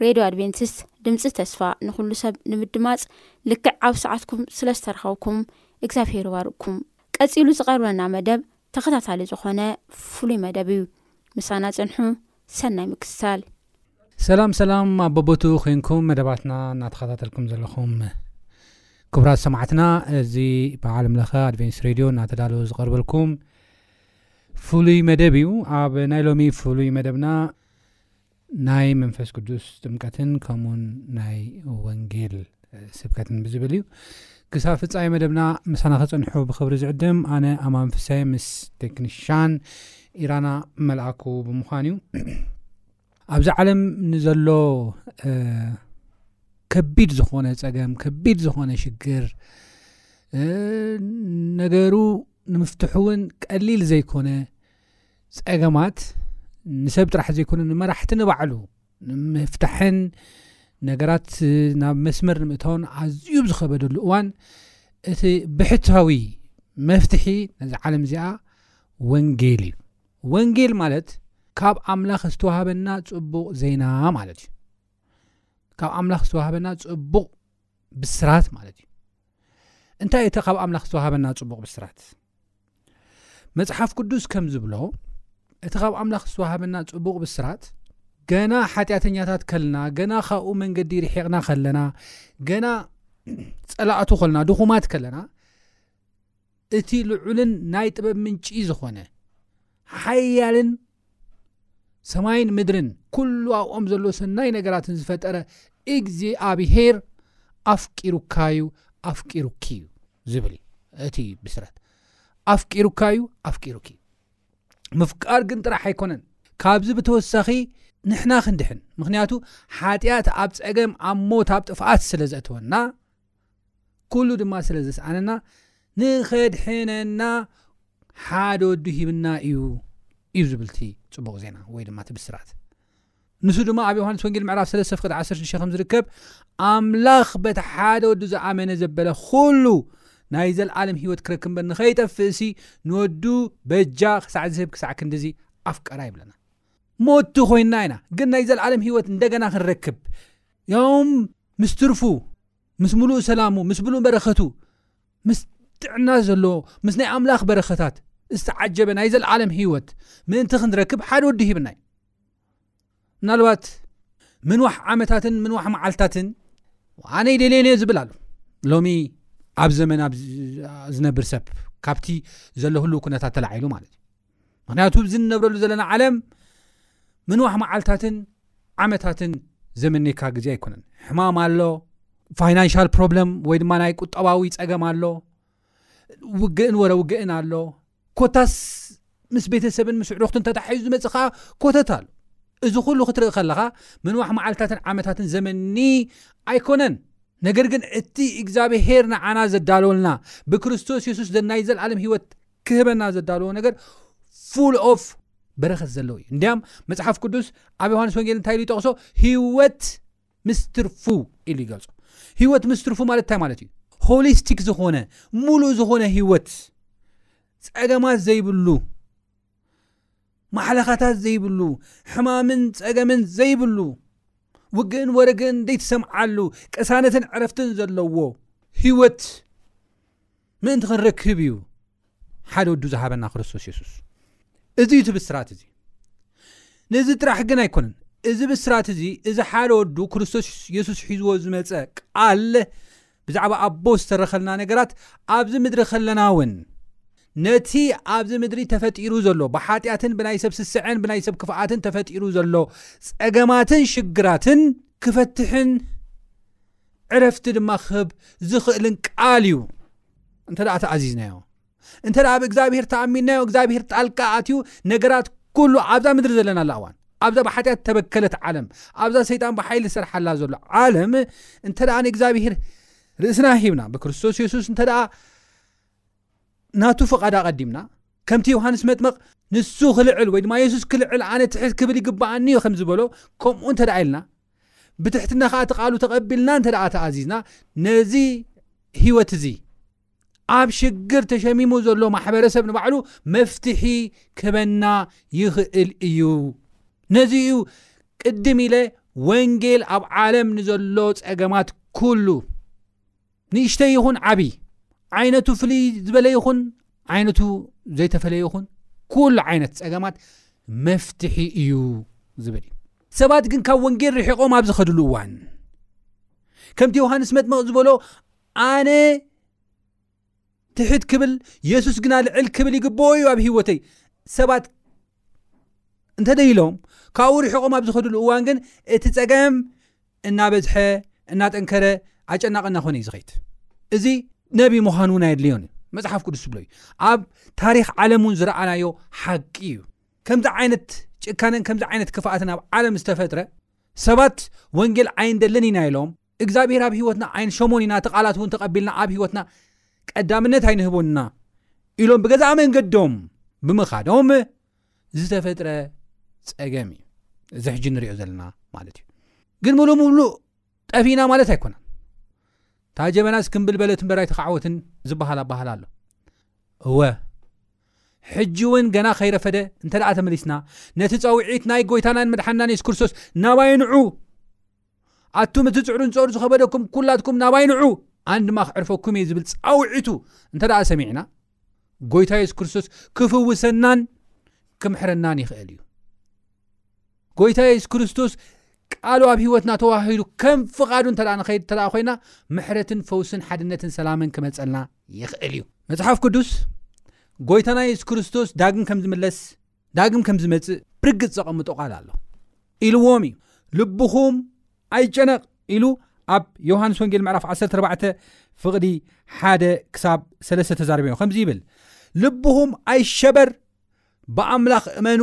ሬድዮ ኣድቬንቲስት ድምጺ ተስፋ ንኹሉ ሰብ ንምድማጽ ልክዕ ኣብ ሰዓትኩም ስለ ዝተረኸብኩም እግዚኣብሄር ይባርኩም። ቀጺሉ ዝቐርበና መደብ ተኸታታሊ ዝኾነ ፍሉይ መደብ እዩ። ምሳና ጽንሑ። ሰናይ ምክትታል። ሰላም ሰላም ኣብ በቦትኡ ኮንኩም መደባትና እናተኸታተልኩም ዘለኹም ክቡራት ሰማዕትና እዚ ብዓለም ለኸ ኣድቨንስ ሬድዮ እናተዳለወ ዝቐርበልኩም ፍሉይ መደብ እዩ ኣብ ናይ ሎሚ ፍሉይ መደብና ናይ መንፈስ ቅዱስ ጥምቀትን ከምኡውን ናይ ወንጌል ስብከትን ብዝብል እዩ ክሳብ ፍጻሜ መደብና ምሳና ክጸንሑ ብክብሪ ዝዕድም ኣነ ኣማን ፍሳይ ምስ ቴክኒሻን ኢራና መልኣኩ ብምዃን እዩ ኣብዚ ዓለም ንዘሎ ከቢድ ዝኾነ ጸገም ከቢድ ዝኾነ ሽግር ነገሩ ንምፍትሑ እውን ቀሊል ዘይኮነ ጸገማት ንሰብ ጥራሕ ዘይኮነ ንመራሕቲ ንባዕሉ ንምፍታሕን ነገራት ናብ መስመር ንምእታውን ኣዝዩ ብ ዝኸበደሉ እዋን እቲ ብሕታዊ መፍትሒ ነዚ ዓለም እዚኣ ወንጌል እዩ ወንጌል ማለት ካብ ኣምላኽ ዝተዋህበና ፅቡቕ ዜና ማለት እዩ ካብ ኣምላኽ ዝተዋህበና ፅቡቕ ብስራት ማለት እዩ እንታይ እቲ ካብ ኣምላኽ ዝተዋህበና ፅቡቕ ብስራት መጽሓፍ ቅዱስ ከም ዝብሎ እቲ ኻብ ኣምላኽ ዝተዋህበና ጽቡቕ ብስራት ገና ሓጢኣተኛታት ከልና ገና ካብኡ መንገዲ ርሒቕና ከለና ገና ጸላእቱ ከለና ድኹማት ከለና እቲ ልዑልን ናይ ጥበብ ምንጪ ዝኾነ ሓያልን ሰማይን ምድርን ኩሉ ኣብኦም ዘሎ ሰናይ ነገራትን ዝፈጠረ እግዚኣብሄር ኣፍቂሩካዩ ኣፍቂሩኪ እዩ ዝብል እዩ እቲ ብስራት ኣፍቂሩካዩ ኣፍቂሩኪ እዩ ምፍቃር ግን ጥራሕ ኣይኮነን ካብዚ ብተወሳኺ ንሕና ክንድሕን ምክንያቱ ሓጢኣት ኣብ ፀገም ኣብ ሞት ኣብ ጥፍኣት ስለ ዘእተወና ኩሉ ድማ ስለ ዘስኣነና ንኸድሕነና ሓደ ወዱ ሂብና እዩ እዩ ዝብል እቲ ፅቡቕ ዜና ወይ ድማ እቲ ብስራት ንሱ ድማ ኣብ ዮሃንስ ወንጌል ምዕራፍ 3 ፍቅድ 16 ከም ዝርከብ ኣምላኽ በቲ ሓደ ወዱ ዝኣመነ ዘበለ ኩሉ ናይ ዘለኣለም ህይወት ክረክብ እምበር ንኸይጠፍእ እሲ ንወዱ በጃ ክሳዕ ዝህብ ክሳዕ ክንዲዚ ኣፍቀራ ይብለና ሞቲ ኮይና ኢና ግን ናይ ዘለኣለም ህይወት እንደገና ክንረክብ ያውም ምስ ትርፉ ምስ ምሉእ ሰላሙ ምስ ብሉእ በረከቱ ምስ ጥዕና ዘለዎ ምስ ናይ ኣምላኽ በረከታት ዝተዓጀበ ናይ ዘለዓለም ህይወት ምእንቲ ክንረክብ ሓደ ወዲ ሂብና እዩ ምናልባት ምንዋሕ ዓመታትን ምንዋሕ መዓልትታትን ኣነ ይደልየን እዮ ዝብል ኣሉ ሎሚ ኣብ ዘመን ዝነብር ሰብ ካብቲ ዘለህሉ ኩነታት ተላዒሉ ማለት እዩ ምክንያቱ እዚ ንነብረሉ ዘለና ዓለም ምንዋሕ መዓልታትን ዓመታትን ዘመኒካ ግዜ ኣይኮነን ሕማም ኣሎ ፋይናንሽል ፕሮብለም ወይ ድማ ናይ ቁጠባዊ ፀገም ኣሎ ውግእን ወረ ውግእን ኣሎ ኮታስ ምስ ቤተሰብን ምስ ዕሩክት እተታሓሒዙ ዝመፅ ከዓ ኮተት ኣሉ እዚ ኩሉ ክትርኢ ከለካ ምንዋሕ መዓልታትን ዓመታትን ዘመኒ ኣይኮነን ነገር ግን እቲ እግዚኣብሄር ንዓና ዘዳለወልና ብክርስቶስ የሱስ ዘናይ ዘለዓለም ሂወት ክህበና ዘዳለዎ ነገር ፉል ኦፍ በረኸት ዘለዎ እዩ እንዲያም መጽሓፍ ቅዱስ ኣብ ዮሃንስ ወንጌል እንታይ ኢሉ ይጠቕሶ ህይወት ምስ ትርፉ ኢሉ ይገልጾ ህይወት ምስ ትርፉ ማለት እንታይ ማለት እዩ ሆሊስቲክ ዝኾነ ሙሉእ ዝኾነ ህይወት ጸገማት ዘይብሉ ማሕለኻታት ዘይብሉ ሕማምን ጸገምን ዘይብሉ ውግእን ወረግእን ዘይትሰምዓሉ ቅሳነትን ዕረፍትን ዘለዎ ህይወት ምእንቲ ክንረክብ እዩ ሓደ ወዱ ዝሃበና ክርስቶስ የሱስ እዚ እዩ ትብስራት እዚ ነዚ ጥራሕ ግን ኣይኮነን እዚ ብስራት እዚ እዚ ሓደ ወዱ ክርስቶስ የሱስ ሒዝዎ ዝመፀ ቃል ብዛዕባ ኣቦ ዝተረኸልና ነገራት ኣብዚ ምድሪ ከለና እውን ነቲ ኣብዚ ምድሪ ተፈጢሩ ዘሎ ብሓጢኣትን ብናይ ሰብ ስስዐን ብናይ ሰብ ክፍኣትን ተፈጢሩ ዘሎ ፀገማትን ሽግራትን ክፈትሕን ዕረፍቲ ድማ ክህብ ዝኽእልን ቃል እዩ እንተ ደኣ ተኣዚዝናዮ እንተ ደኣ ብ እግዚኣብሄር ተኣሚንናዮ እግዚኣብሄር ጣልቃ ኣትዩ ነገራት ኩሉ ኣብዛ ምድሪ ዘለና ኣላ እዋን ኣብዛ ብሓጢኣት ተበከለት ዓለም ኣብዛ ሰይጣን ብሓይሊ ዝሰርሓላ ዘሎ ዓለም እንተ ደኣ ንእግዚኣብሄር ርእስና ሂብና ብክርስቶስ የሱስ እንተ ደኣ ናቱ ፍቓድ ኣቐዲምና ከምቲ ዮሃንስ መጥምቕ ንሱ ክልዕል ወይ ድማ የሱስ ክልዕል ኣነ ትሕት ክብል ይግብኣኒ እዩ ከም ዝበሎ ከምኡ እንተ ደኣ ኢልና ብትሕትና ከዓ እቲ ቃሉ ተቐቢልና እንተ ደኣ ተኣዚዝና ነዚ ህይወት እዚ ኣብ ሽግር ተሸሚሙ ዘሎ ማሕበረሰብ ንባዕሉ መፍትሒ ክበና ይኽእል እዩ ነዚ እዩ ቅድም ኢለ ወንጌል ኣብ ዓለም ንዘሎ ጸገማት ኩሉ ንእሽተይ ይኹን ዓብዪ ዓይነቱ ፍልይ ዝበለ ይኹን ዓይነቱ ዘይተፈለየ ይኹን ኩሉ ዓይነት ፀገማት መፍትሒ እዩ ዝብል እዩ ሰባት ግን ካብ ወንጌል ርሒቆም ኣብ ዝኸድሉ እዋን ከምቲ ዮሃንስ መጥመቕ ዝበሎ ኣነ ትሕት ክብል የሱስ ግና ልዕል ክብል ይግብኦ እዩ ኣብ ህይወተይ ሰባት እንተደይሎም ካብኡ ርሕቆም ኣብ ዝኸድሉ እዋን ግን እቲ ፀገም እናበዝሐ እናጠንከረ ኣጨናቂ እናኾነ እዩ ዝኸይድ እዚ ነቢ ምዃን እውን ኣየድልዮን እዩ መፅሓፍ ቅዱስ ዝብሎ እዩ ኣብ ታሪክ ዓለም እውን ዝረኣናዮ ሓቂ እዩ ከምዚ ዓይነት ጭካነን ከምዚ ዓይነት ክፍኣትን ኣብ ዓለም ዝተፈጥረ ሰባት ወንጌል ኣይንደልን ኢና ኢሎም እግዛኣብሄር ኣብ ሂወትና ኣይንሸሞን ኢና እቲ ቃላት እውን ተቐቢልና ኣብ ሂወትና ቀዳምነት ኣይንህቦን ኢና ኢሎም ብገዛእ መንገዶም ብምኻዶም ዝተፈጥረ ፀገም እዩ እዚ ሕጂ ንሪኦ ዘለና ማለት እዩ ግን ምሉእ ምሉእ ጠፊና ማለት ኣይኮነን እታ ጀበናስ ክምብል በለት እምበር ኣይተካዕወትን ዝበሃል ኣባሃል ኣሎ እወ ሕጂ እውን ገና ከይረፈደ እንተ ደኣ ተመሊስና ነቲ ፀውዒት ናይ ጎይታናን መድሓናን የሱስ ክርስቶስ ናባይ ንዑ ኣቱም እቲ ጽዕሩን ጾር ዝኸበደኩም ኩላትኩም ናባይ ንዑ ኣን ድማ ክዕርፈኩም እየ ዝብል ጻውዒቱ እንተ ደኣ ሰሚዕና ጎይታ የሱስ ክርስቶስ ክፍውሰናን ክምሕረናን ይኽእል እዩ ጎይታ የሱስ ክርስቶስ ቃሉ ኣብ ሂወትና ተዋሂሉ ከም ፍቓዱ እተ ንኸይድ እተ ኮይና ምሕረትን ፈውስን ሓድነትን ሰላምን ክመፀልና ይኽእል እዩ መፅሓፍ ቅዱስ ጎይታና የሱስ ክርስቶስ ዳግም ከም ዝምለስ ዳግም ከም ዝመፅእ ብርግፅ ዘቐምጦ ቓል ኣሎ ኢልዎም እዩ ልብኹም ኣይጨነቕ ኢሉ ኣብ ዮሃንስ ወንጌል ምዕራፍ 14 ፍቕዲ ሓደ ክሳብ ሰለስተ ተዛርበ ዮ ከምዚ ይብል ልብኹም ኣይሸበር ብኣምላኽ እመኑ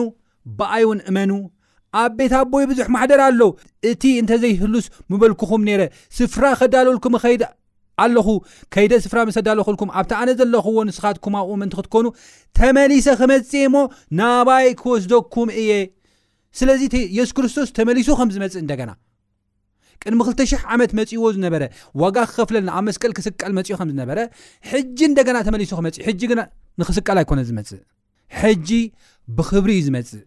ብኣይ እውን እመኑ ኣብ ቤት ኣቦይ ብዙሕ ማሕደር ኣለው እቲ እንተዘይህሉስ ምበልኩኹም ነይረ ስፍራ ከዳለልኩም ኸይድ ኣለኹ፣ ከይደ ስፍራ ምስ ኣዳለኹልኩም፣ ኣብቲ ኣነ ዘለኹዎ ንስኻትኩም ኣብኡ ምእንቲ ክትኮኑ፣ ተመሊሰ ክመጽእ እየ እሞ፣ ናባይ ክወስደኩም እየ። ስለዚ እቲ የሱስ ክርስቶስ ተመሊሱ ከም ዝመጽእ እንደገና ቅድሚ 2000 ዓመት መጺዎ ዝነበረ ዋጋ ክኸፍለልና ኣብ መስቀል ክስቀል መጺኡ ከም ዝነበረ ሕጂ እንደገና ተመሊሱ ክመጽእ ሕጂ ግን ንክስቀል ኣይኮነ ዝመጽእ ሕጂ ብኽብሪ እዩ ዝመጽእ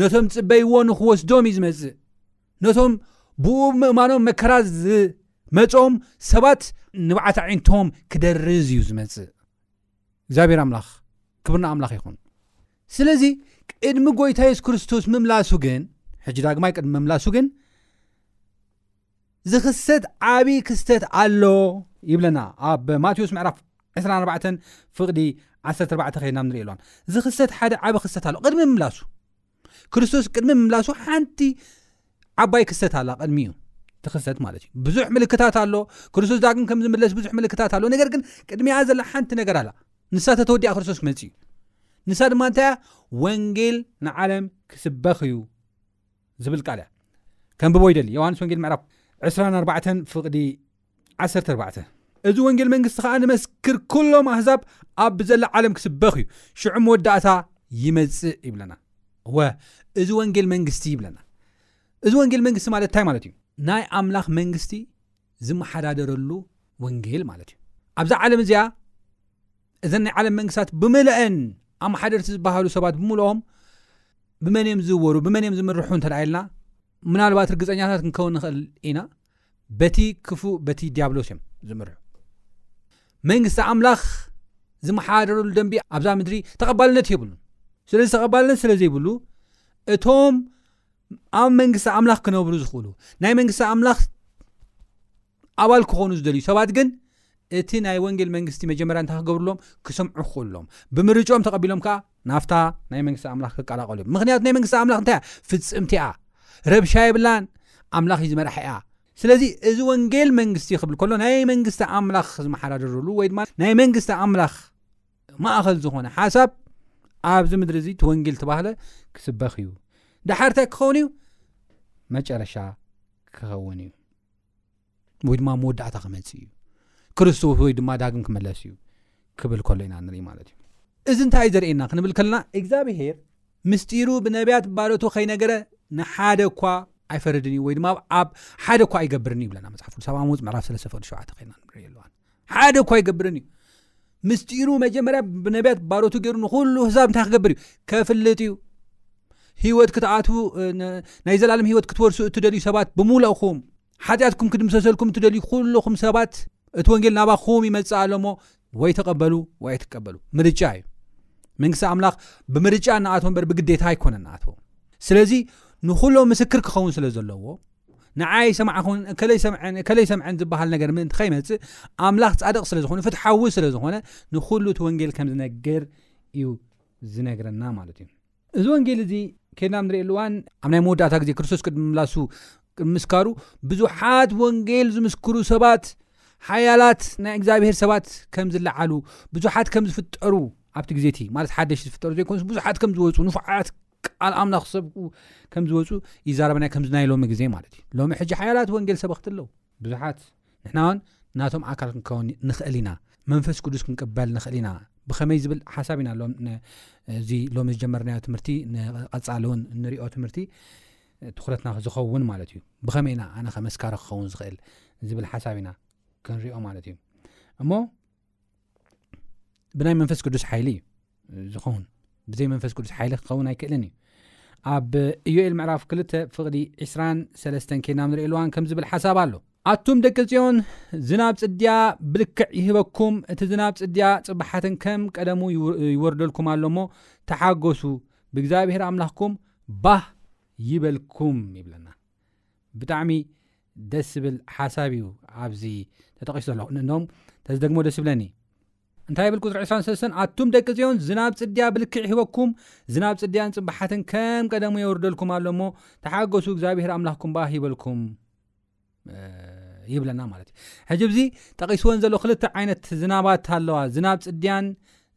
ነቶም ጽበይዎ ንኽወስዶም እዩ ዝመጽእ ነቶም ብኡ ምእማኖም መከራ ዝመጾም ሰባት ንብዓት ኣዒንቶም ክደርዝ እዩ ዝመጽእ እግዚኣብሔር ኣምላኽ ክብርና ኣምላኽ ይኹን ስለዚ ቅድሚ ጎይታ የሱስ ክርስቶስ ምምላሱ ግን ሕጂ ዳግማይ ቅድሚ ምምላሱ ግን ዝኽሰት ዓብዪ ክስተት ኣሎ ይብለና ኣብ ማቴዎስ ምዕራፍ 24 ፍቕዲ 14 ከይድና ንሪኦ ኣለዋን ዝኽሰት ሓደ ዓብ ክሰት ኣሎ ቅድሚ ምምላሱ ክርስቶስ ቅድሚ ምምላሱ ሓንቲ ዓባይ ክሰት ኣላ ቅድሚ እዩ ትኽሰት ማለት እዩ ብዙሕ ምልክታት ኣሎ ክርስቶስ ዳግም ከም ዝምለስ ብዙሕ ምልክታት ኣሎ ነገር ግን ቅድሚያ ዘላ ሓንቲ ነገር ኣላ ንሳ ተተወዲኣ ክርስቶስ ክመፅ እዩ ንሳ ድማ እንታይ ወንጌል ንዓለም ክስበኽ እዩ ዝብል ቃል እያ ከንብቦ ይደሊ ዮሃንስ ወንጌል ምዕራፍ ዕስራን ኣርባዕተን ፍቕዲ ዓሰርተ ኣርባዕተ እዚ ወንጌል መንግስቲ ከዓ ንመስክር ኩሎም ኣህዛብ ኣብ ብዘላ ዓለም ክስበኽ እዩ ሽዑ መወዳእታ ይመፅእ ይብለና ወ እዚ ወንጌል መንግስቲ ይብለና እዚ ወንጌል መንግስቲ ማለት እንታይ ማለት እዩ ናይ ኣምላኽ መንግስቲ ዝመሓዳደረሉ ወንጌል ማለት እዩ ኣብዛ ዓለም እዚኣ እዘን ናይ ዓለም መንግስታት ብምልአን ኣመሓደርቲ ዝበሃሉ ሰባት ብምልኦም ብመን እዮም ዝዝወሩ ብመን እዮም ዝምርሑ እንተ ኢልና ምናልባት ርግፀኛታት ክንከውን ንኽእል ኢና በቲ ክፉ በቲ ዲያብሎስ እዮም ዝምርሑ መንግስቲ ኣምላኽ ዝመሓደረሉ ደንቢ ኣብዛ ምድሪ ተቐባልነት የብሉ ስለዚ ተቐባልነት ስለ ዘይብሉ እቶም ኣብ መንግስቲ ኣምላኽ ክነብሩ ዝኽእሉ ናይ መንግስቲ ኣምላኽ ኣባል ክኾኑ ዝደልዩ ሰባት ግን እቲ ናይ ወንጌል መንግስቲ መጀመርያ እንታይ ክገብርሎም ክሰምዑ ክኽእሉሎም ብምርጮኦም ተቐቢሎም ከዓ ናብታ ናይ መንግስቲ ኣምላኽ ክቀላቀሉ እዮም ምክንያቱ ናይ መንግስቲ ኣምላኽ እንታይ ፍፅምቲ እያ ረብሻ የብላን ኣምላኽ እዩ ዝመራሒ እያ ስለዚ እዚ ወንጌል መንግስቲ ክብል ከሎ ናይ መንግስቲ ኣምላኽ ዝመሓዳደርሉ ወይ ድማ ናይ መንግስቲ ኣምላኽ ማእኸል ዝኾነ ሓሳብ ኣብዚ ምድሪ እዚ ትወንጌል ተባህለ ክስበኽ እዩ ዳሓርታይ ክኸውን እዩ መጨረሻ ክኸውን እዩ ወይ ድማ መወዳእታ ክመፅ እዩ ክርስቶስ ወይ ድማ ዳግም ክመለስ እዩ ክብል ከሎ ኢና ንርኢ ማለት እዩ እዚ እንታይ እዩ ዘርእየና ክንብል ከለና እግዚኣብሄር ምስጢሩ ብነብያት ባረቱ ከይነገረ ንሓደ እኳ ኣይፈርድን እዩ ወይ ድማ ኣብ ሓደ እኳ ኣይገብርን ይብለና መፅሓፍ ቅዱስ ኣብ ኣሞፅ ምዕራፍ ስለሰፈዱ ሸውዓተ ከይና ንርኢ ኣለዋን ሓደ እኳ ኣይገብርን እዩ ምስጢሩ መጀመርያ ብነብያት ባሮቱ ገይሩ ንኩሉ ህዛብ እንታይ ክገብር እዩ ከፍልጥ እዩ ሂወት ክትኣትዉ ናይ ዘላለም ሂወት ክትወርሱ እትደልዩ ሰባት ብምሉእኹም ሓጢኣትኩም ክድምሰሰልኩም እትደልዩ ኩሉኹም ሰባት እቲ ወንጌል ናባኹም ይመፅእ ኣሎሞ ወይ ተቐበሉ ወይ ኣይትቀበሉ ምርጫ እዩ መንግስቲ ኣምላኽ ብምርጫ ንኣትዎ እበር ብግዴታ ኣይኮነን ንኣትዎ ስለዚ ንኩሎም ምስክር ክኸውን ስለ ዘለዎ ንዓይ ኣይሰማዕኹን እከለ ይሰምዐን እከለ ይሰምዐን ዝበሃል ነገር ምእንቲ ከይመፅእ ኣምላኽ ፃድቕ ስለ ዝኾነ ፍትሓዊ ስለ ዝኾነ ንኩሉ እቲ ወንጌል ከም ዝነግር እዩ ዝነግረና ማለት እዩ እዚ ወንጌል እዚ ከድና ንሪእሉ እዋን ኣብ ናይ መወዳእታ ግዜ ክርስቶስ ቅድሚ ምላሱ ቅድሚ ምስካሩ ብዙሓት ወንጌል ዝምስክሩ ሰባት ሓያላት ናይ እግዚኣብሄር ሰባት ከም ዝለዓሉ ብዙሓት ከም ዝፍጠሩ ኣብቲ ግዜ እቲ ማለት ሓደሽ ዝፍጠሩ ዘይኮኑስ ብዙሓት ከም ዝወፁ ንፉዓት ቃል ኣምላኽ ክሰብኩ ከም ዝወፁ ይዛረበ ናይ ከምዚ ናይ ሎሚ ግዜ ማለት እዩ ሎሚ ሕጂ ሓያላት ወንጌል ሰበኽቲ ኣለዉ ብዙሓት ንሕና እውን ናቶም ኣካል ክንከውን ንኽእል ኢና መንፈስ ቅዱስ ክንቅበል ንኽእል ኢና ብኸመይ ዝብል ሓሳብ ኢና ሎም እዚ ሎሚ ዝጀመርናዮ ትምህርቲ ንቐፃሊ እውን ንሪኦ ትምህርቲ ትኩረትና ዝኸውን ማለት እዩ ብኸመይ ኢና ኣነ ከመስካሪ ክኸውን ዝኽእል ዝብል ሓሳብ ኢና ክንሪኦ ማለት እዩ እሞ ብናይ መንፈስ ቅዱስ ሓይሊ እዩ ዝኸውን ብዘይ መንፈስ ቅዱስ ሓይሊ ክኸውን ኣይክእልን እዩ ኣብ እዮኤል ምዕራፍ 2ልተ ፍቕዲ 2ራሰለስተ ኬና ንርእየኣልዋን ከም ዝብል ሓሳብ ኣሎ ኣቱም ደቂ ፅዮን ዝናብ ፅድያ ብልክዕ ይህበኩም እቲ ዝናብ ፅድያ ፅባሓትን ከም ቀደሙ ይወርደልኩም ኣሎ እሞ ተሓገሱ ብእግዚኣብሄር ኣምላኽኩም ባህ ይበልኩም ይብለና ብጣዕሚ ደስ ዝብል ሓሳብ እዩ ኣብዚ ተጠቂሱ ዘሎ እም ተዝደግሞ ደስ ይብለኒ እንታይ ብል ቁፅሪ 23 ኣቱም ደቂ ፅዮን ዝናብ ፅድያ ብልክዕ ሂበኩም ዝናብ ፅድያን ፅባሓትን ከም ቀደሙ የወርደልኩም ኣሎ ሞ ተሓገሱ እግዚኣብሄር ኣምላኽኩም በኣ ሂበልኩም ይብለና ማለት እዩ ሕጂ ብዚ ጠቂስዎን ዘሎ ክልተ ዓይነት ዝናባት ኣለዋ ዝናብ ፅድያን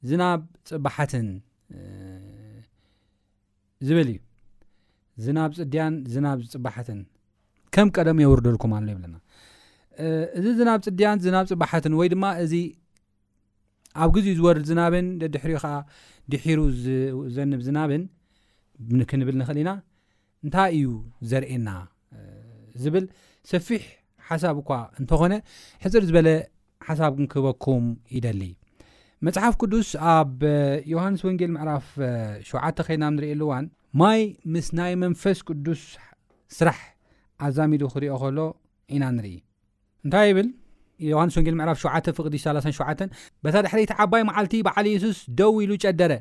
ዝናብ ፅባሓትን ዝብል እዩ ዝናብ ጽድያን ዝናብ ጽባሓትን ከም ቀደሙ የውርደልኩም ኣሎ ይብለና እዚ ዝናብ ጽድያን ዝናብ ጽባሓትን ወይ ድማ እዚ ኣብ ግዜኡ ዝወርድ ዝናብን ደድሕሪኡ ከዓ ድሒሩ ዘንብ ዝናብን ክንብል ንኽእል ኢና እንታይ እዩ ዘርእየና ዝብል ሰፊሕ ሓሳብ እኳ እንተኾነ ሕፅር ዝበለ ሓሳብ ክንክበኩም ይደሊ መጽሓፍ ቅዱስ ኣብ ዮሃንስ ወንጌል ምዕራፍ ሸተ ከይናም ንርእየሉ እዋን ማይ ምስ ናይ መንፈስ ቅዱስ ስራሕ ኣዛሚዱ ክሪኦ ከሎ ኢና ንርኢ እንታይ ይብል ዮሃንስ ወንጌል ምዕራፍ ሸ ፍቅዲ 37 በታ ድሕሪቲ ዓባይ መዓልቲ በዓል የሱስ ደው ኢሉ ጨደረ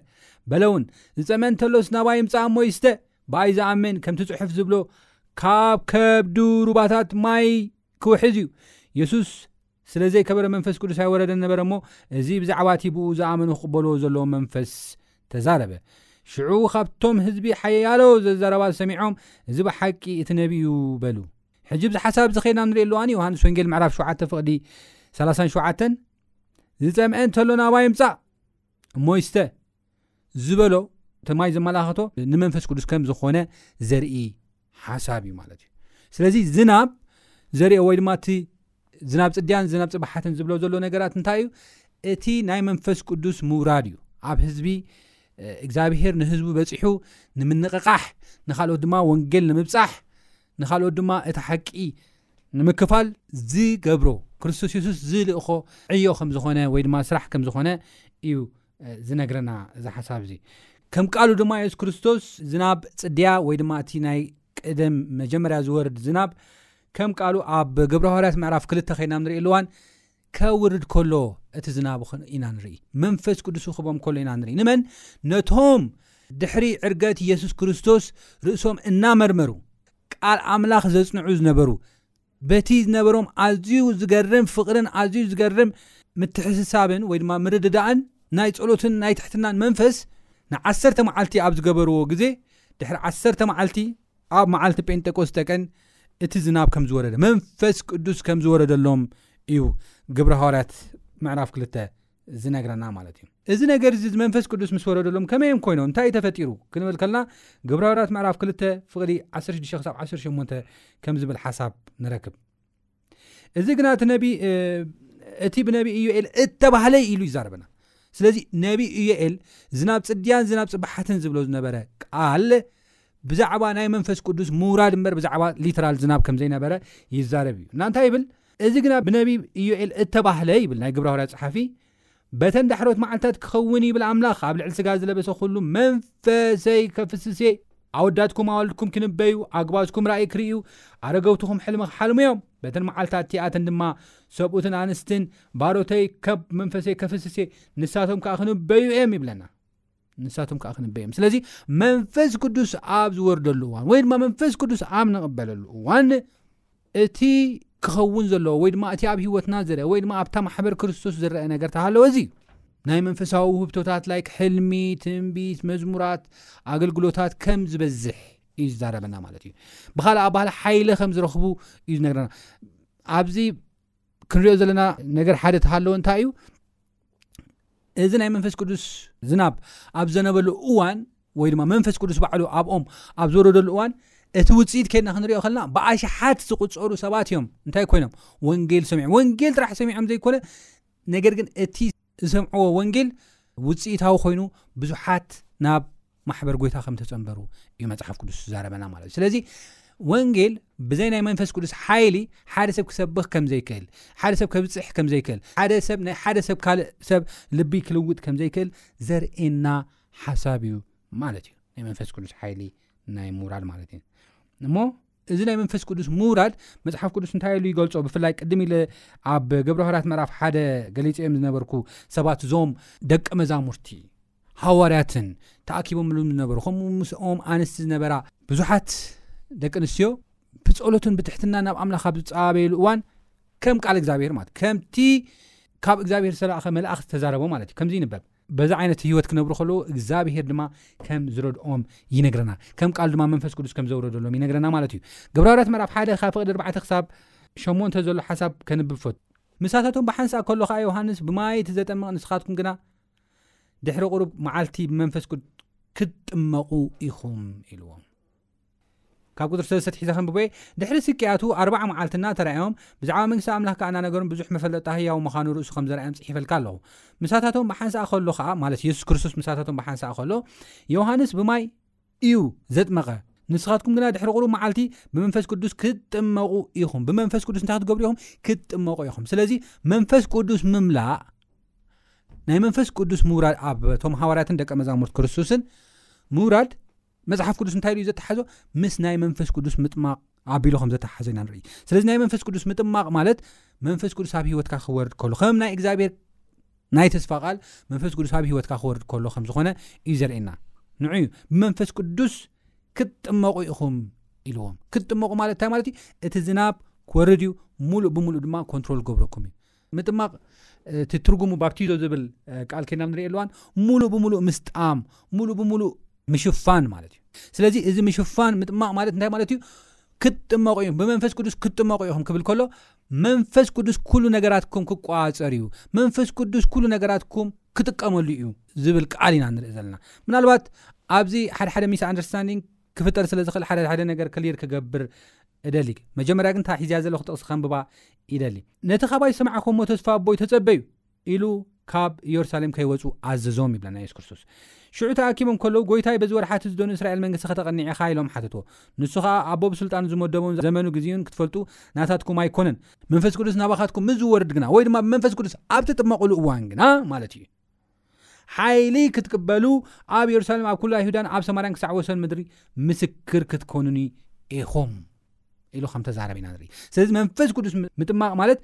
በለ እውን ዝፀመ እንተሎስ ናባይ ይምፃእ እሞ ይስተ ብኣይ ዝኣምን ከምቲ ፅሑፍ ዝብሎ ካብ ከብዱ ሩባታት ማይ ክውሕዝ እዩ። የሱስ ስለ ዘይከበረ መንፈስ ቅዱስ ኣይወረደን ነበረ እሞ፣ እዚ ብዛዕባ እቲ ብእኡ ዝኣመኑ ክቕበልዎ ዘለዎም መንፈስ ተዛረበ። ሽዑ ኻብቶም ህዝቢ ሓያሎ ዘዛረባ ሰሚዖም፣ እዚ ብሓቂ እቲ ነብዪ እዩ በሉ። ሕጂ ኣብዚ ሓሳብ እዚ ኼድና ንርእየሉ እዋን ዮሃንስ ወንጌል ምዕራፍ ሸውዓተ ፍቕዲ ሰላሳን ሸውዓተን ዝጸምኤ እንተሎ ናባይ ይምጻእ እሞ ይስተ ዝበሎ እቲ ማይ ዘመላኸቶ ንመንፈስ ቅዱስ ከም ዝኾነ ዘርኢ ሓሳብ እዩ ማለት እዩ ስለዚ ዝናብ ዘርኦ ወይ ድማ እቲ ዝናብ ፅድያን ዝናብ ፅባሓትን ዝብሎ ዘሎ ነገራት እንታይ እዩ እቲ ናይ መንፈስ ቅዱስ ምውራድ እዩ ኣብ ህዝቢ እግዚኣብሄር ንህዝቡ በፂሑ ንምንቕቓሕ ንካልኦት ድማ ወንጌል ንምብፃሕ ንካልኦት ድማ እቲ ሓቂ ንምክፋል ዝገብሮ ክርስቶስ የሱስ ዝልእኾ ዕዮ ከም ዝኾነ ወይ ድማ ስራሕ ከም ዝኾነ እዩ ዝነግረና እዚ ሓሳብ እዚ ከም ቃሉ ድማ የሱስ ክርስቶስ ዝናብ ፅድያ ወይ ድማ እቲ ናይ ቅደም መጀመርያ ዝወርድ ዝናብ ከም ቃሉ ኣብ ግብረ ሃዋርያት ምዕራፍ ክልተ ከይና ንርኢ ኣለዋን ከውርድ ከሎ እቲ ዝናብ ኢና ንርኢ መንፈስ ቅዱስ ክቦም ከሎ ኢና ንርኢ ንመን ነቶም ድሕሪ ዕርገት የሱስ ክርስቶስ ርእሶም እናመርመሩ ቃል ኣምላኽ ዘፅንዑ ዝነበሩ በቲ ዝነበሮም ኣዝዩ ዝገርም ፍቕርን ኣዝዩ ዝገርም ምትሕስሳብን ወይ ድማ ምርድዳእን ናይ ጸሎትን ናይ ትሕትናን መንፈስ ንዓሰርተ መዓልቲ ኣብ ዝገበርዎ ግዜ ድሕሪ ዓሰርተ መዓልቲ ኣብ መዓልቲ ጴንጠቆስጠ ቀን እቲ ዝናብ ከም ዝወረደ መንፈስ ቅዱስ ከም ዝወረደሎም እዩ ግብረ ሃዋርያት ምዕራፍ ክልተ ዝነግረና ማለት እዩ። እዚ ነገር እዚ መንፈስ ቅዱስ ምስ ወረደሎም ከመይ እዮም ኮይኖም እንታይ እዩ ተፈጢሩ ክንብል ከልና ግብራውራት ምዕራፍ ክልተ ፍቕዲ 16 ክሳብ 18 ከም ዝብል ሓሳብ ንረክብ እዚ ግና እቲ ነቢ እቲ ብነቢ ኢዩኤል እተባህለ ኢሉ ይዛረበና ስለዚ ነቢ ኢዩኤል ዝናብ ፅድያን ዝናብ ፅባሓትን ዝብሎ ዝነበረ ቃል ብዛዕባ ናይ መንፈስ ቅዱስ ምውራድ እምበር ብዛዕባ ሊትራል ዝናብ ከም ዘይነበረ ይዛረብ እዩ እና እንታይ ይብል እዚ ግና ብነቢብ ኢዮኤል እተባህለ ይብል ናይ ግብረ ሃዋርያት ጸሓፊ በተን ዳሕሮት መዓልትታት ክኸውን ይብል ኣምላኽ ኣብ ልዕሊ ስጋ ዝለበሰ ኩሉ መንፈሰይ ከፍስስ እየ ኣወዳትኩም ኣዋልድኩም ክንበዩ ኣግባዝኩም ራእይ ክርእዩ ኣረገውትኹም ሕልሚ ክሓልሙ እዮም በተን መዓልታት እቲኣተን ድማ ሰብኡትን ኣንስትን ባሮተይ ከብ መንፈሰይ ከፍስስ እየ ንሳቶም ከኣ ክንበዩ እዮም ይብለና ንሳቶም ከዓ ክንበ እዮም ስለዚ መንፈስ ቅዱስ ኣብ ዝወርደሉ እዋን ወይ ድማ መንፈስ ቅዱስ ኣብ ንቕበለሉ እዋን እቲ ክኸውን ዘለዎ ወይ ድማ እቲ ኣብ ሂወትና ዝርአ ወይ ድማ ኣብታ ማሕበር ክርስቶስ ዝረአ ነገር ተሃለወ እዚ እዩ ናይ መንፈሳዊ ውህብቶታት ላይ ሕልሚ ትንቢት መዝሙራት ኣገልግሎታት ከም ዝበዝሕ እዩ ዝዛረበና ማለት እዩ ብካልእ ኣባህላ ሓይለ ከም ዝረኽቡ እዩ ዝነግረና ኣብዚ ክንሪኦ ዘለና ነገር ሓደ ተሃለወ እንታይ እዩ እዚ ናይ መንፈስ ቅዱስ ዝናብ ኣብ ዘነበሉ እዋን ወይ ድማ መንፈስ ቅዱስ ባዕሉ ኣብኦም ኣብ ዝወረደሉ እዋን እቲ ውፅኢት ከድና ክንሪኦ ከለና ብኣሽሓት ዝቁፀሩ ሰባት እዮም እንታይ ኮይኖም ወንጌል ሰሚዖም ወንጌል ጥራሕ ሰሚዖም ዘይኮነ ነገር ግን እቲ ዝሰምዕዎ ወንጌል ውፅኢታዊ ኮይኑ ብዙሓት ናብ ማሕበር ጎይታ ከም ተጸንበሩ እዩ መጽሓፍ ቅዱስ ዝዛረበና ማለት እዩ ስለዚ ወንጌል ብዘይ ናይ መንፈስ ቅዱስ ሓይሊ ሓደ ሰብ ክሰብኽ ከም ዘይክእል ሓደ ሰብ ከብፅሕ ከም ዘይክእል ሓደ ሰብ ናይ ሓደ ሰብ ካልእ ሰብ ልቢ ክልውጥ ከም ዘይክእል ዘርእና ሓሳብ እዩ ማለት እዩ ናይ መንፈስ ቅዱስ ሓይሊ ናይ ሞራል ማለት እዩ እሞ እዚ ናይ መንፈስ ቅዱስ ምውራድ መጽሓፍ ቅዱስ እንታይ ኢሉ ይገልጾ ብፍላይ ቅድም ኢለ ኣብ ገብረ ሃዋርያት ምዕራፍ ሓደ ገሊጸ እዮም ዝነበርኩ ሰባት እዞም ደቂ መዛሙርቲ ሃዋርያትን ተኣኪቦምሉ ዝነበሩ ከምኡ ምስኦም ኣንስቲ ዝነበራ ብዙሓት ደቂ ኣንስትዮ ብጸሎትን ብትሕትና ናብ ኣምላኽ ኣብ ዝጸባበየሉ እዋን ከም ቃል እግዚኣብሄር ማለት ከምቲ ካብ እግዚኣብሄር ዝተላእኸ መላእኽ ዝተዛረቦ ማለት እዩ ከምዚ ይንበብ በዚ ዓይነት ህይወት ክነብሩ ከለዉ እግዝኣብሄር ድማ ከም ዝረድኦም ይነግረና። ከም ቃሉ ድማ መንፈስ ቅዱስ ከም ዘውረደሎም ይነግረና ማለት እዩ። ግብረ ሃዋርያት ምዕራፍ ሓደ ካብ ፍቕዲ ኣርባዕተ ክሳብ ሸሞንተ ዘሎ ሓሳብ ከንብብ እፈቱ። ምሳታቶም ብሓንሳእ ከሎ ኸኣ ዮሃንስ ብማይ እቲ ዘጠምቕ ንስኻትኩም ግና ድሕሪ ቁሩብ መዓልቲ ብመንፈስ ክትጥመቑ ኢኹም ኢልዎም። ካብ ቁጽሪ ሰለስተ ኣትሒዘ ከንብቦ'የ። ድሕሪ ስቅያቱ ኣርብዓ መዓልቲ እናተራእዮም፣ ብዛዕባ መንግስቲ ኣምላኽ ከኣ እናነገሩን ብዙሕ መፈለጥታ ህያው ምዃኑ ርእሱ ከም ዘርኣዮም ጽሒፈልካ ኣለኹ። ምሳታቶም ብሓንሳእ ከሎ ከኣ፣ ማለት የሱስ ክርስቶስ ምሳታቶም ብሓንሳእ ከሎ፣ ዮሃንስ ብማይ እዩ ዘጥመቐ፣ ንስኻትኩም ግና ድሕሪ ቁሩብ መዓልቲ ብመንፈስ ቅዱስ ክትጥመቑ ኢኹም። ብመንፈስ ቅዱስ እንታይ ክትገብሩ ኢኹም? ክትጥመቑ ኢኹም። ስለዚ መንፈስ ቅዱስ ምምላእ ናይ መንፈስ ቅዱስ ምውራድ ኣብቶም ሃዋርያትን ደቀ መዛሙርት ክርስቶስን ምውራድ መጽሓፍ ቅዱስ እንታይ ኢሉ እዩ ዘተሓዞ ምስ ናይ መንፈስ ቅዱስ ምጥማቕ ኣቢሉ ከም ዘተሓዞ ኢና ንርኢ ስለዚ ናይ መንፈስ ቅዱስ ምጥማቕ ማለት መንፈስ ቅዱስ ኣብ ሂወትካ ክወርድ ከሉ ከም ናይ እግዚኣብሔር ናይ ተስፋ ቃል መንፈስ ቅዱስ ኣብ ሂወትካ ክወርድ ከሎ ከም ዝኾነ እዩ ዘርእና ንዑ እዩ ብመንፈስ ቅዱስ ክትጥመቑ ኢኹም ኢልዎም ክትጥመቑ ማለት እንታይ ማለት እዩ እቲ ዝናብ ክወርድ እዩ ሙሉእ ብምሉእ ድማ ኮንትሮል ገብረኩም እዩ ምጥማቕ እቲ ትርጉሙ ባፕቲዞ ዝብል ቃል ኬናብ ንሪኤሉ እዋን ሙሉእ ብምሉእ ምስጣም ሙሉእ ብምሉእ ምሽፋን ማለት እዩ ስለዚ እዚ ምሽፋን ምጥማቕ ማለት እንታይ ማለት እዩ ክትጥመቑ እዮም ብመንፈስ ቅዱስ ክትጥመቑ ኢኹም ክብል ከሎ መንፈስ ቅዱስ ኩሉ ነገራትኩም ክቋፀር እዩ መንፈስ ቅዱስ ኩሉ ነገራትኩም ክጥቀመሉ እዩ ዝብል ቃል ኢና ንርኢ ዘለና ምናልባት ኣብዚ ሓደሓደ ሚስ ኣንደርስታንዲንግ ክፍጠር ስለ ዝኽእል ሓደ ሓደ ነገር ክሊር ክገብር እደሊ መጀመርያ ግን እታ ሒዝያ ዘለኹ ጥቕሲ ከንብባ ይደሊ ነቲ ካባይ ዝሰማዕኩሞ ተስፋ ኣቦይ ተጸበዩ ኢሉ ካብ ኢየሩሳሌም ከይወፁ ኣዘዞም ይብለና የሱስ ክርስቶስ ሽዑ ተኣኪቦም ከለዉ ጎይታይ በዚ ወርሓት እዚ ዶን እስራኤል መንግስቲ ከተቐኒዕ ኢኻ ኢሎም ሓተትዎ ንሱ ከዓ ኣቦ ብስልጣኑ ዝመደቦን ዘመኑ ግዜኡን ክትፈልጡ ናታትኩም ኣይኮነን መንፈስ ቅዱስ ናባኻትኩም ምስ ዝወርድ ግና ወይ ድማ ብመንፈስ ቅዱስ ኣብ ትጥመቕሉ እዋን ግና ማለት እዩ ሓይሊ ክትቅበሉ ኣብ የሩሳሌም ኣብ ኩሉ ኣይሁዳን ኣብ ሰማርያን ክሳዕ ወሰን ምድሪ ምስክር ክትኮኑኒ ኢኹም ኢሉ ከም ተዛረብ ኢና ንርኢ ስለዚ መንፈስ ቅዱስ ምጥማቕ ማለት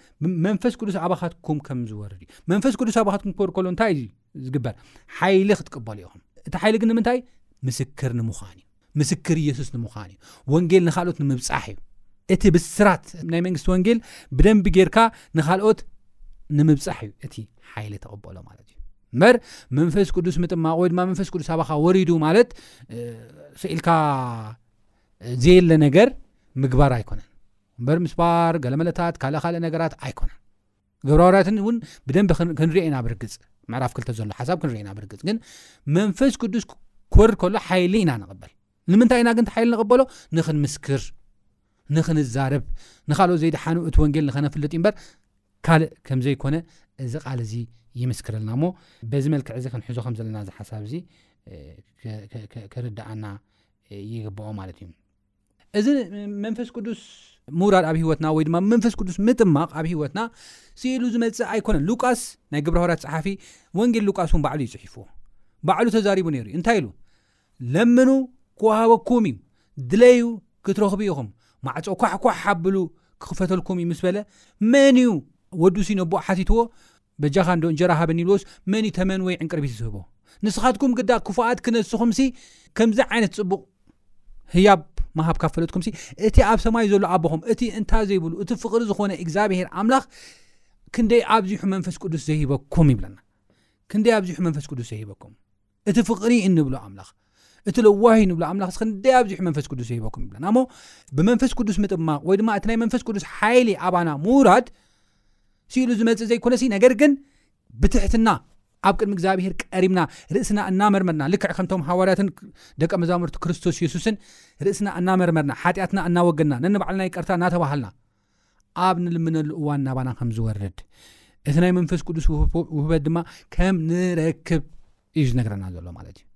መንፈስ ቅዱስ ኣባኻትኩም ከም ዝወርድ እዩ መንፈስ ቅዱስ ኣባኻትኩም ክወርድ ከሎ እንታይ እዩ ዝግበር ሓይሊ ክትቅበሉ ኢኹም እቲ ሓይሊ ግን ንምንታይ ምስክር ንምዃን እዩ ምስክር ኢየሱስ ንምዃን እዩ ወንጌል ንኻልኦት ንምብጻሕ እዩ እቲ ብስራት ናይ መንግስቲ ወንጌል ብደንቢ ጌርካ ንኻልኦት ንምብጻሕ እዩ እቲ ሓይሊ ተቐበሎ ማለት እዩ እምበር መንፈስ ቅዱስ ምጥማቕ ወይ ድማ መንፈስ ቅዱስ ኣባኻ ወሪዱ ማለት ስኢልካ ዘየለ ነገር ምግባር ኣይኮነን እምበር ምስባር ገለመለታት ካልእ ካልእ ነገራት ኣይኮነን ግብረዋርያትን እውን ብደንቢ ክንሪኦ ኢና ብርግፅ ምዕራፍ ክልተ ዘሎ ሓሳብ ክንሪኦ ኢና ብርግፅ ግን መንፈስ ቅዱስ ክወርድ ከሎ ሓይሊ ኢና ንቕበል ንምንታይ ኢና ግን ሓይሊ ንቕበሎ ንክንምስክር ንክንዛረብ ንካልኦት ዘይደሓኑ እቲ ወንጌል ንኸነፍልጥ እዩ እምበር ካልእ ከም ዘይኮነ እዚ ቃል እዚ ይምስክረልና እሞ በዚ መልክዕ እዚ ክንሕዞ ከም ዘለና እዚ ሓሳብ እዚ ክርድኣና ይግብኦ ማለት እዩ እዚ መንፈስ ቅዱስ ምውራድ ኣብ ህይወትና ወይ ድማ መንፈስ ቅዱስ ምጥማቕ ኣብ ህይወትና ስኢሉ ዝመጽእ ኣይኮነን ሉቃስ ናይ ግብረ ሃዋርያት ጸሓፊ ወንጌል ሉቃስ እውን ባዕሉ እዩ ጽሒፍዎ ባዕሉ ተዛሪቡ ነይሩ እዩ እንታይ ኢሉ ለምኑ ክወሃበኩም እዩ ድለዩ ክትረኽቡ ኢኹም ማዕጾ ኳሕኳሕ ሓብሉ ክኽፈተልኩም እዩ ምስ በለ መን እዩ ወዱሲ ነቦ ሓቲትዎ በጃኻ እንዶ እንጀራ ሃበኒ ኢልዎስ መን እዩ ተመን ወይ ዕንቅርቢት ዝህቦ ንስኻትኩም ግዳ ክፉኣት ክነስኹምሲ ከምዚ ዓይነት ጽቡቕ ህያብ ምሃብ ካብ ፈለጥኩም ሲ እቲ ኣብ ሰማይ ዘሎ ኣቦኹም እቲ እንታ ዘይብሉ እቲ ፍቕሪ ዝኾነ እግዚኣብሄር ኣምላኽ ክንደይ ኣብዚሑ መንፈስ ቅዱስ ዘይበኩም ይብለና ክንደይ ኣብዚሑ መንፈስ ቅዱስ ዘይበኩም እቲ ፍቕሪ እንብሎ ኣምላኽ እቲ ለዋሂ ንብሎ ኣምላኽ ክንደይ ኣብዚሑ መንፈስ ቅዱስ ዘይበኩም ይብለና እሞ ብመንፈስ ቅዱስ ምጥማቕ ወይ ድማ እቲ ናይ መንፈስ ቅዱስ ሓይሊ ኣባና ምውራድ ስኢሉ ዝመፅእ ዘይኮነ ሲ ነገር ግን ብትሕትና ኣብ ቅድሚ እግዚኣብሄር ቀሪብና ርእስና እናመርመርና ልክዕ ከምቶም ሃዋርያትን ደቀ መዛሙርቲ ክርስቶስ የሱስን ርእስና እናመርመርና ሓጢኣትና እናወገድና ነንባዕልና ይቅርታ እናተባሃልና ኣብ ንልምነሉ እዋን ናባና ከም ዝወርድ እቲ ናይ መንፈስ ቅዱስ ውህበት ድማ ከም ንረክብ እዩ ዝነግረና ዘሎ ማለት እዩ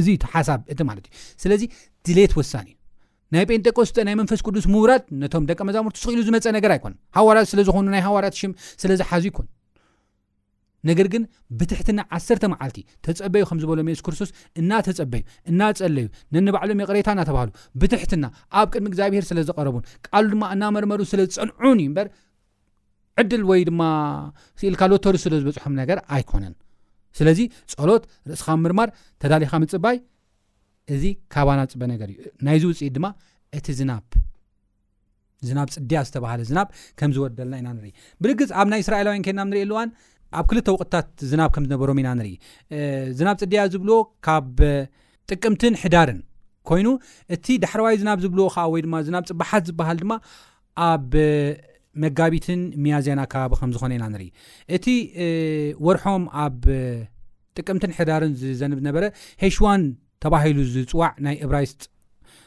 እዙይ እቲ ሓሳብ እቲ ማለት እዩ ስለዚ ድሌት ወሳኒ እዩ ናይ ጴንጠቆስጠ ናይ መንፈስ ቅዱስ ምውራድ ነቶም ደቂ መዛሙርቲ ስክኢሉ ዝመፀ ነገር ኣይኮን ሃዋርያት ስለ ዝኾኑ ናይ ሃዋርያት ሽም ስለዝሓዙ ይኮን ነገር ግን ብትሕትና ዓሰርተ መዓልቲ ተፀበዩ ከም ዝበሎም የሱስ ክርስቶስ እናተፀበዩ እናፀለዩ ነንባዕሎም ይቕሬታ እናተባህሉ ብትሕትና ኣብ ቅድሚ እግዚኣብሄር ስለ ዝቐረቡን ቃሉ ድማ እናመርመሩ ስለ ዝፀንዑን እዩ እምበር ዕድል ወይ ድማ ስኢልካ ሎተሪ ስለ ዝበፅሖም ነገር ኣይኮነን ስለዚ ፀሎት ርእስኻ ምርማር ተዳሊኻ ምፅባይ እዚ ካባና ዝፅበ ነገር እዩ ናይዚ ውፅኢት ድማ እቲ ዝናብ ዝናብ ፅድያ ዝተባሃለ ዝናብ ከም ዝወርደልና ኢና ንርኢ ብርግፅ ኣብ ናይ እስራኤላውያን ከና ንርኢ ኣለዋን ኣብ ክልተ ውቅትታት ዝናብ ከም ዝነበሮም ኢና ንርኢ ዝናብ ፅድያ ዝብልዎ ካብ ጥቅምትን ሕዳርን ኮይኑ እቲ ዳሕረዋይ ዝናብ ዝብልዎ ከዓ ወይ ድማ ዝናብ ፅባሓት ዝበሃል ድማ ኣብ መጋቢትን ሚያዝያን ኣከባቢ ከም ዝኾነ ኢና ንርኢ እቲ ወርሖም ኣብ ጥቅምትን ሕዳርን ዝዘንብ ነበረ ሄሽዋን ተባሂሉ ዝፅዋዕ ናይ እብራይስጥ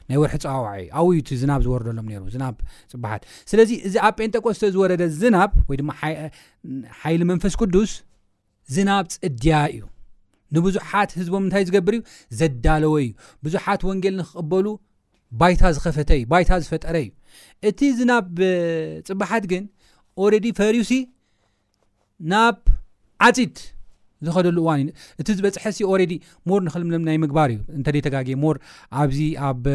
ናይ ወርሒ ፀዋዋዒ ኣብኡ እዩ እቲ ዝናብ ዝወርደሎም ነይሩ ዝናብ ፅባሓት ስለዚ እዚ ኣብ ጴንጠቆስተ ዝወረደ ዝናብ ወይ ድማ ሓይሊ መንፈስ ቅዱስ ዝናብ ጽድያ እዩ ንብዙሓት ህዝቦም እንታይ ዝገብር እዩ ዘዳለወ እዩ ብዙሓት ወንጌል ንክቕበሉ ባይታ ዝኸፈተ እዩ ባይታ ዝፈጠረ እዩ እቲ ዝናብ ፅባሓት ግን ኦረዲ ፈሪሲ ናብ ዓፂድ ዝኸደሉ እዋን እዩ እቲ ዝበፅሐ ሲ ኦረዲ ሞር ንክልምለም ናይ ምግባር እዩ እንተ ተጋጊ ሞር ኣብዚ ኣብ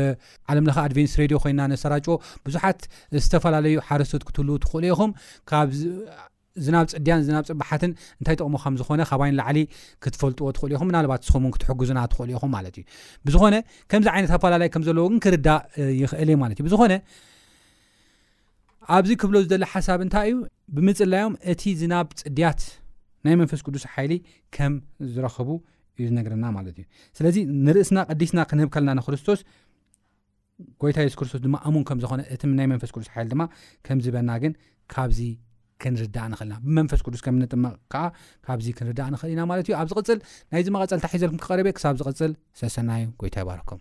ዓለምለኸ ኣድቨንስ ሬድዮ ኮይና ነሰራጮ ብዙሓት ዝተፈላለዩ ሓረስቶት ክትህልው ትኽእሉ ኢኹም ካብ ዝናብ ጽድያን ዝናብ ጽብሓትን እንታይ ጥቕሙ ከም ዝኾነ ካባይ ንላዕሊ ክትፈልጥዎ ትኽእሉ ኢኹም። ምናልባት ንስኹም እውን ክትሕግዙና ትኽእሉ ኢኹም ማለት እዩ። ብዝኾነ ከምዚ ዓይነት ኣፈላላይ ከም ዘለዎ ግን ክርዳእ ይኽእል እየ ማለት እዩ። ብዝኾነ ኣብዚ ክብሎ ዝደሊ ሓሳብ እንታይ እዩ? ብምጽላዮም እቲ ዝናብ ጽድያት ናይ መንፈስ ቅዱስ ሓይሊ ከም ዝረኸቡ እዩ ዝነግረና ማለት እዩ። ስለዚ ንርእስና ቀዲስና ክንህብ ከለና ንክርስቶስ ጎይታ የሱስ ክርስቶስ ድማ ኣሙን ከም ዝኾነ እቲ ናይ መንፈስ ቅዱስ ሓይል ድማ ከም ዝበና ግን ካብዚ ክንርዳእ ንኽእል ኢና ብመንፈስ ቅዱስ ከም ንጥመቕ ከዓ ካብዚ ክንርዳእ ንኽእል ኢና ማለት እዩ ኣብ ዝቕፅል ናይዚ መቐፀልታ ሒዘልኩም ክቐረብ እየ ክሳብ ዝቕፅል ሰሰናዩ ጎይታ ይባረኩም